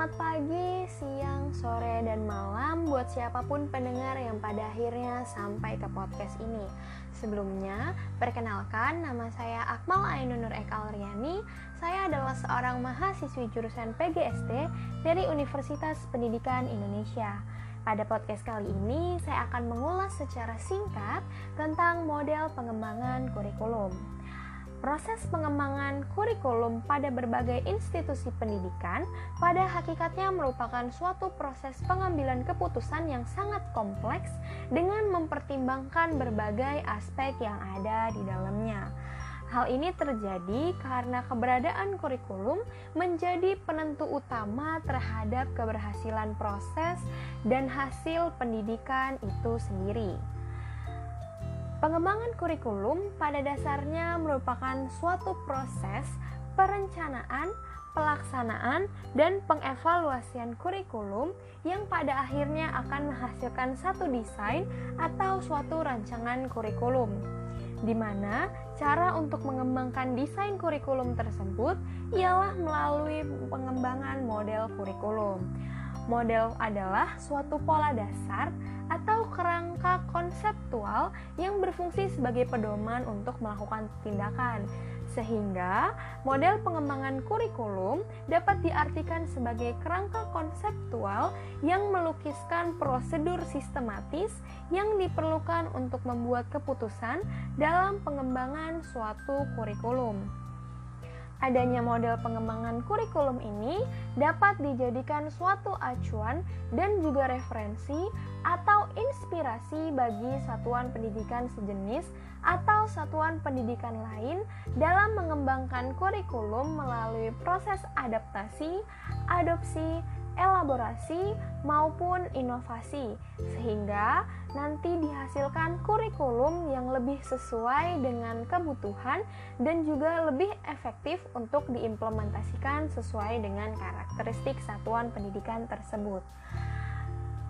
Selamat pagi, siang, sore, dan malam buat siapa pun pendengar yang pada akhirnya sampai ke podcast ini. Sebelumnya, perkenalkan nama saya Akmal Ainunur Eka Riani. Saya adalah seorang mahasiswi jurusan PGSD dari Universitas Pendidikan Indonesia. Pada podcast kali ini, saya akan mengulas secara singkat tentang model pengembangan kurikulum. Proses pengembangan kurikulum pada berbagai institusi pendidikan pada hakikatnya merupakan suatu proses pengambilan keputusan yang sangat kompleks dengan mempertimbangkan berbagai aspek yang ada di dalamnya. Hal ini terjadi karena keberadaan kurikulum menjadi penentu utama terhadap keberhasilan proses dan hasil pendidikan itu sendiri. Pengembangan kurikulum pada dasarnya merupakan suatu proses perencanaan, pelaksanaan, dan pengevaluasian kurikulum yang pada akhirnya akan menghasilkan satu desain atau suatu rancangan kurikulum di mana cara untuk mengembangkan desain kurikulum tersebut ialah melalui pengembangan model kurikulum. Model adalah suatu pola dasar atau kerangka konseptual yang berfungsi sebagai pedoman untuk melakukan tindakan. Sehingga model pengembangan kurikulum dapat diartikan sebagai kerangka konseptual yang melukiskan prosedur sistematis yang diperlukan untuk membuat keputusan dalam pengembangan suatu kurikulum. Adanya model pengembangan kurikulum ini dapat dijadikan suatu acuan dan juga referensi atau inspirasi bagi satuan pendidikan sejenis atau satuan pendidikan lain dalam mengembangkan kurikulum melalui proses adaptasi, adopsi, elaborasi maupun inovasi sehingga nanti dihasilkan kurikulum yang lebih sesuai dengan kebutuhan dan juga lebih efektif untuk diimplementasikan sesuai dengan karakteristik satuan pendidikan tersebut.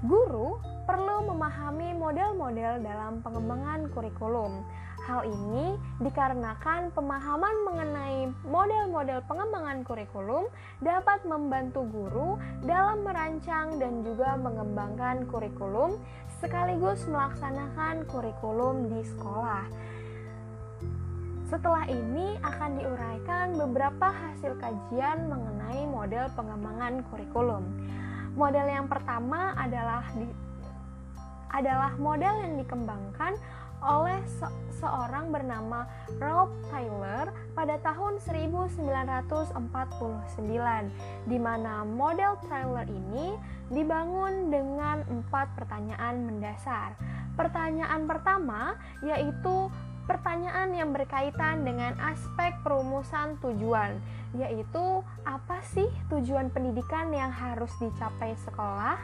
Guru perlu memahami model-model dalam pengembangan kurikulum Hal ini dikarenakan pemahaman mengenai model-model pengembangan kurikulum dapat membantu guru dalam merancang dan juga mengembangkan kurikulum sekaligus melaksanakan kurikulum di sekolah. Setelah ini akan diuraikan beberapa hasil kajian mengenai model pengembangan kurikulum. Model yang pertama adalah di, adalah model yang dikembangkan oleh se seorang bernama Ralph Tyler pada tahun 1949 di mana model Tyler ini dibangun dengan empat pertanyaan mendasar. Pertanyaan pertama yaitu pertanyaan yang berkaitan dengan aspek perumusan tujuan, yaitu apa sih tujuan pendidikan yang harus dicapai sekolah?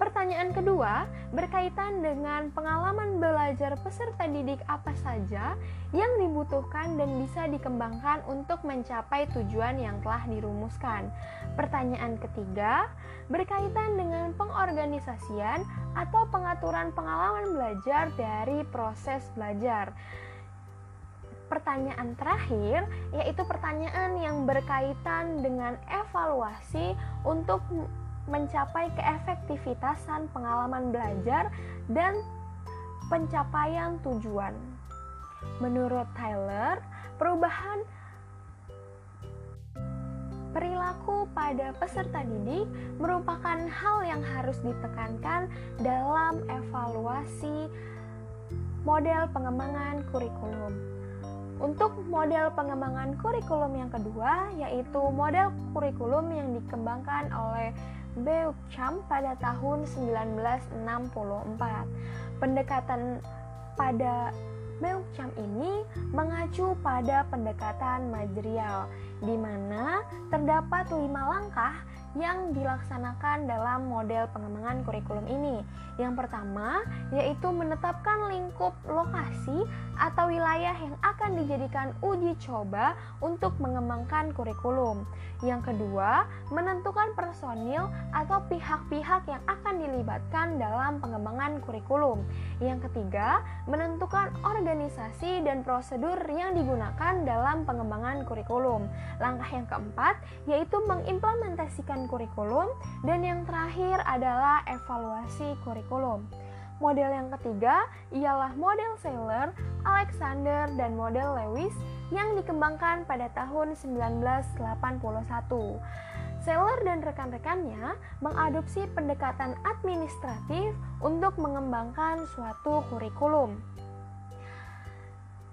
Pertanyaan kedua berkaitan dengan pengalaman belajar peserta didik apa saja yang dibutuhkan dan bisa dikembangkan untuk mencapai tujuan yang telah dirumuskan. Pertanyaan ketiga berkaitan dengan pengorganisasian atau pengaturan pengalaman belajar dari proses belajar pertanyaan terakhir yaitu pertanyaan yang berkaitan dengan evaluasi untuk mencapai keefektivitasan pengalaman belajar dan pencapaian tujuan. Menurut Tyler, perubahan perilaku pada peserta didik merupakan hal yang harus ditekankan dalam evaluasi model pengembangan kurikulum. Untuk model pengembangan kurikulum yang kedua, yaitu model kurikulum yang dikembangkan oleh Beauchamp pada tahun 1964. Pendekatan pada Beauchamp ini mengacu pada pendekatan material, di mana terdapat lima langkah yang dilaksanakan dalam model pengembangan kurikulum ini. Yang pertama yaitu menetapkan lingkup lokasi atau wilayah yang akan dijadikan uji coba untuk mengembangkan kurikulum. Yang kedua, menentukan personil atau pihak-pihak yang akan dilibatkan dalam pengembangan kurikulum. Yang ketiga, menentukan organisasi dan prosedur yang digunakan dalam pengembangan kurikulum. Langkah yang keempat yaitu mengimplementasikan landasan kurikulum, dan yang terakhir adalah evaluasi kurikulum. Model yang ketiga ialah model Saylor, Alexander, dan model Lewis yang dikembangkan pada tahun 1981. Seller dan rekan-rekannya mengadopsi pendekatan administratif untuk mengembangkan suatu kurikulum.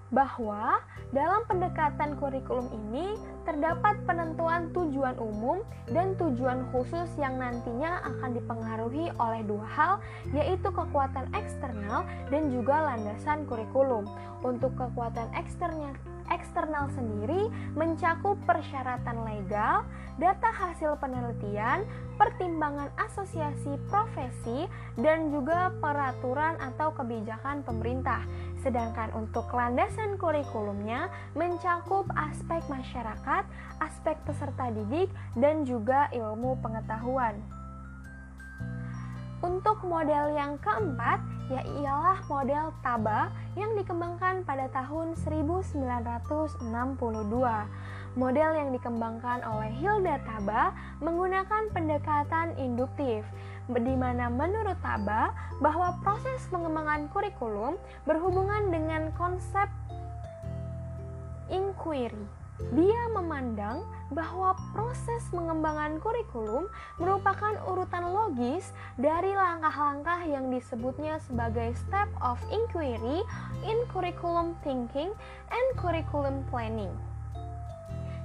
Bahwa dalam pendekatan kurikulum ini terdapat penentuan tujuan umum dan tujuan khusus yang nantinya akan dipengaruhi oleh dua hal, yaitu kekuatan eksternal dan juga landasan kurikulum. Untuk kekuatan eksternal eksternal sendiri mencakup persyaratan legal, data hasil penelitian, pertimbangan asosiasi profesi, dan juga peraturan atau kebijakan pemerintah. Sedangkan untuk landasan kurikulumnya mencakup aspek masyarakat, aspek peserta didik, dan juga ilmu pengetahuan. Untuk model yang keempat, ya model Taba yang dikembangkan pada tahun 1962. Model yang dikembangkan oleh Hilda Taba menggunakan pendekatan induktif, di mana menurut Taba bahwa proses pengembangan kurikulum berhubungan dengan konsep inquiry. Dia memandang bahwa proses pengembangan kurikulum merupakan urutan logis dari langkah-langkah yang disebutnya sebagai step of inquiry in curriculum thinking and curriculum planning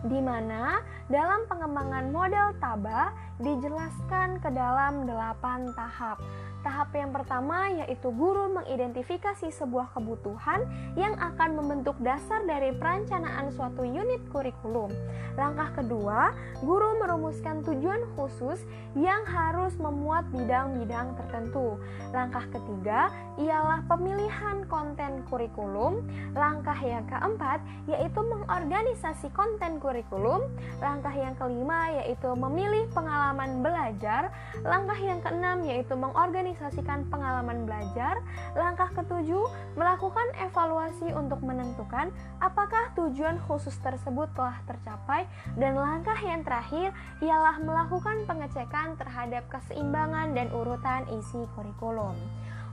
di mana dalam pengembangan model TABA dijelaskan ke dalam delapan tahap. Tahap yang pertama yaitu guru mengidentifikasi sebuah kebutuhan yang akan membentuk dasar dari perencanaan suatu unit kurikulum. Langkah kedua, guru merumuskan tujuan khusus yang harus memuat bidang-bidang tertentu. Langkah ketiga ialah pemilihan konten kurikulum. Langkah yang keempat yaitu mengorganisasi konten kurikulum. Langkah yang kelima yaitu memilih pengalaman belajar. Langkah yang keenam yaitu mengorganisasi mengorganisasikan pengalaman belajar. Langkah ketujuh, melakukan evaluasi untuk menentukan apakah tujuan khusus tersebut telah tercapai. Dan langkah yang terakhir ialah melakukan pengecekan terhadap keseimbangan dan urutan isi kurikulum.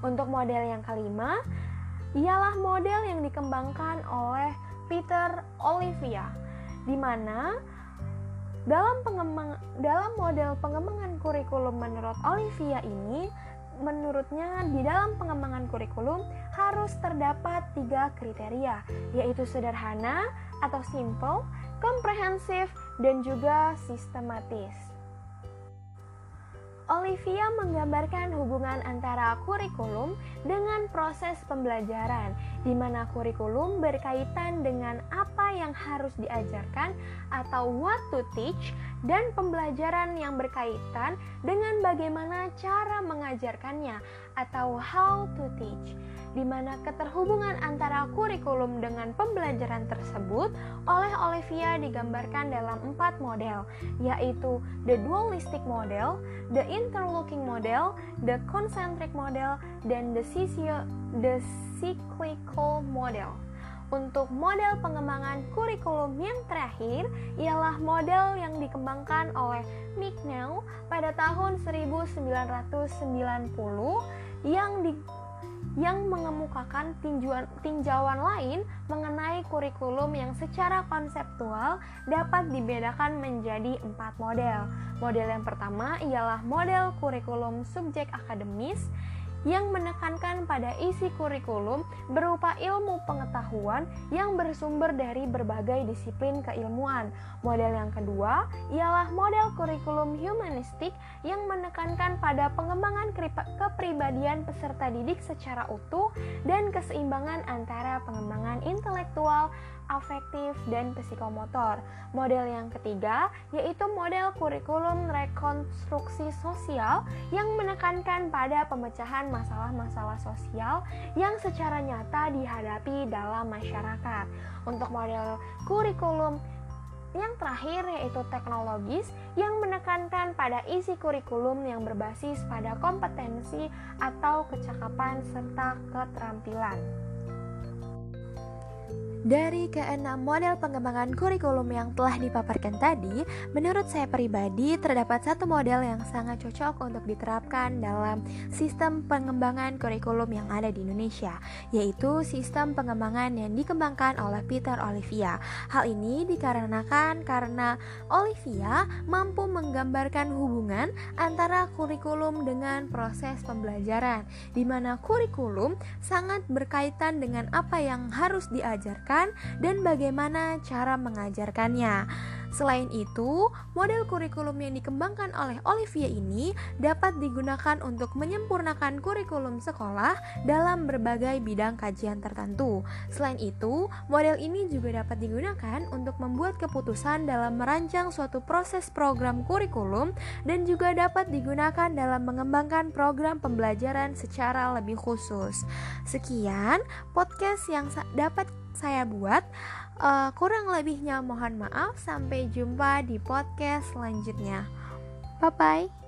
Untuk model yang kelima, ialah model yang dikembangkan oleh Peter Olivia, di mana dalam pengembang dalam model pengembangan kurikulum menurut Olivia ini menurutnya di dalam pengembangan kurikulum harus terdapat tiga kriteria, yaitu sederhana atau simple, komprehensif, dan juga sistematis. Olivia menggambarkan hubungan antara kurikulum dengan proses pembelajaran, di mana kurikulum berkaitan dengan apa yang harus diajarkan atau what to teach, dan pembelajaran yang berkaitan dengan bagaimana cara mengajarkannya atau how to teach di mana keterhubungan antara kurikulum dengan pembelajaran tersebut oleh Olivia digambarkan dalam empat model, yaitu the dualistic model, the interlocking model, the concentric model, dan the, the cyclical model. Untuk model pengembangan kurikulum yang terakhir ialah model yang dikembangkan oleh McNeil pada tahun 1990 yang di yang mengemukakan tinjauan, tinjauan lain mengenai kurikulum yang secara konseptual dapat dibedakan menjadi empat model. Model yang pertama ialah model kurikulum subjek akademis yang menekankan pada isi kurikulum berupa ilmu pengetahuan yang bersumber dari berbagai disiplin keilmuan. Model yang kedua ialah model kurikulum humanistik yang menekankan pada pengembangan kepribadian peserta didik secara utuh dan keseimbangan antara pengembangan intelektual, afektif, dan psikomotor. Model yang ketiga yaitu model kurikulum rekonstruksi sosial yang menekankan pada pemecahan masalah-masalah sosial yang secara nyata dihadapi dalam masyarakat. Untuk model kurikulum yang terakhir yaitu teknologis yang menekankan pada isi kurikulum yang berbasis pada kompetensi atau kecakapan serta keterampilan. Dari keenam model pengembangan kurikulum yang telah dipaparkan tadi, menurut saya pribadi terdapat satu model yang sangat cocok untuk diterapkan dalam sistem pengembangan kurikulum yang ada di Indonesia, yaitu sistem pengembangan yang dikembangkan oleh Peter Olivia. Hal ini dikarenakan karena Olivia mampu menggambarkan hubungan antara kurikulum dengan proses pembelajaran, di mana kurikulum sangat berkaitan dengan apa yang harus dan bagaimana cara mengajarkannya. Selain itu, model kurikulum yang dikembangkan oleh Olivia ini dapat digunakan untuk menyempurnakan kurikulum sekolah dalam berbagai bidang kajian tertentu. Selain itu, model ini juga dapat digunakan untuk membuat keputusan dalam merancang suatu proses program kurikulum dan juga dapat digunakan dalam mengembangkan program pembelajaran secara lebih khusus. Sekian podcast yang dapat saya buat. Uh, kurang lebihnya mohon maaf. Sampai jumpa di podcast selanjutnya. Bye bye.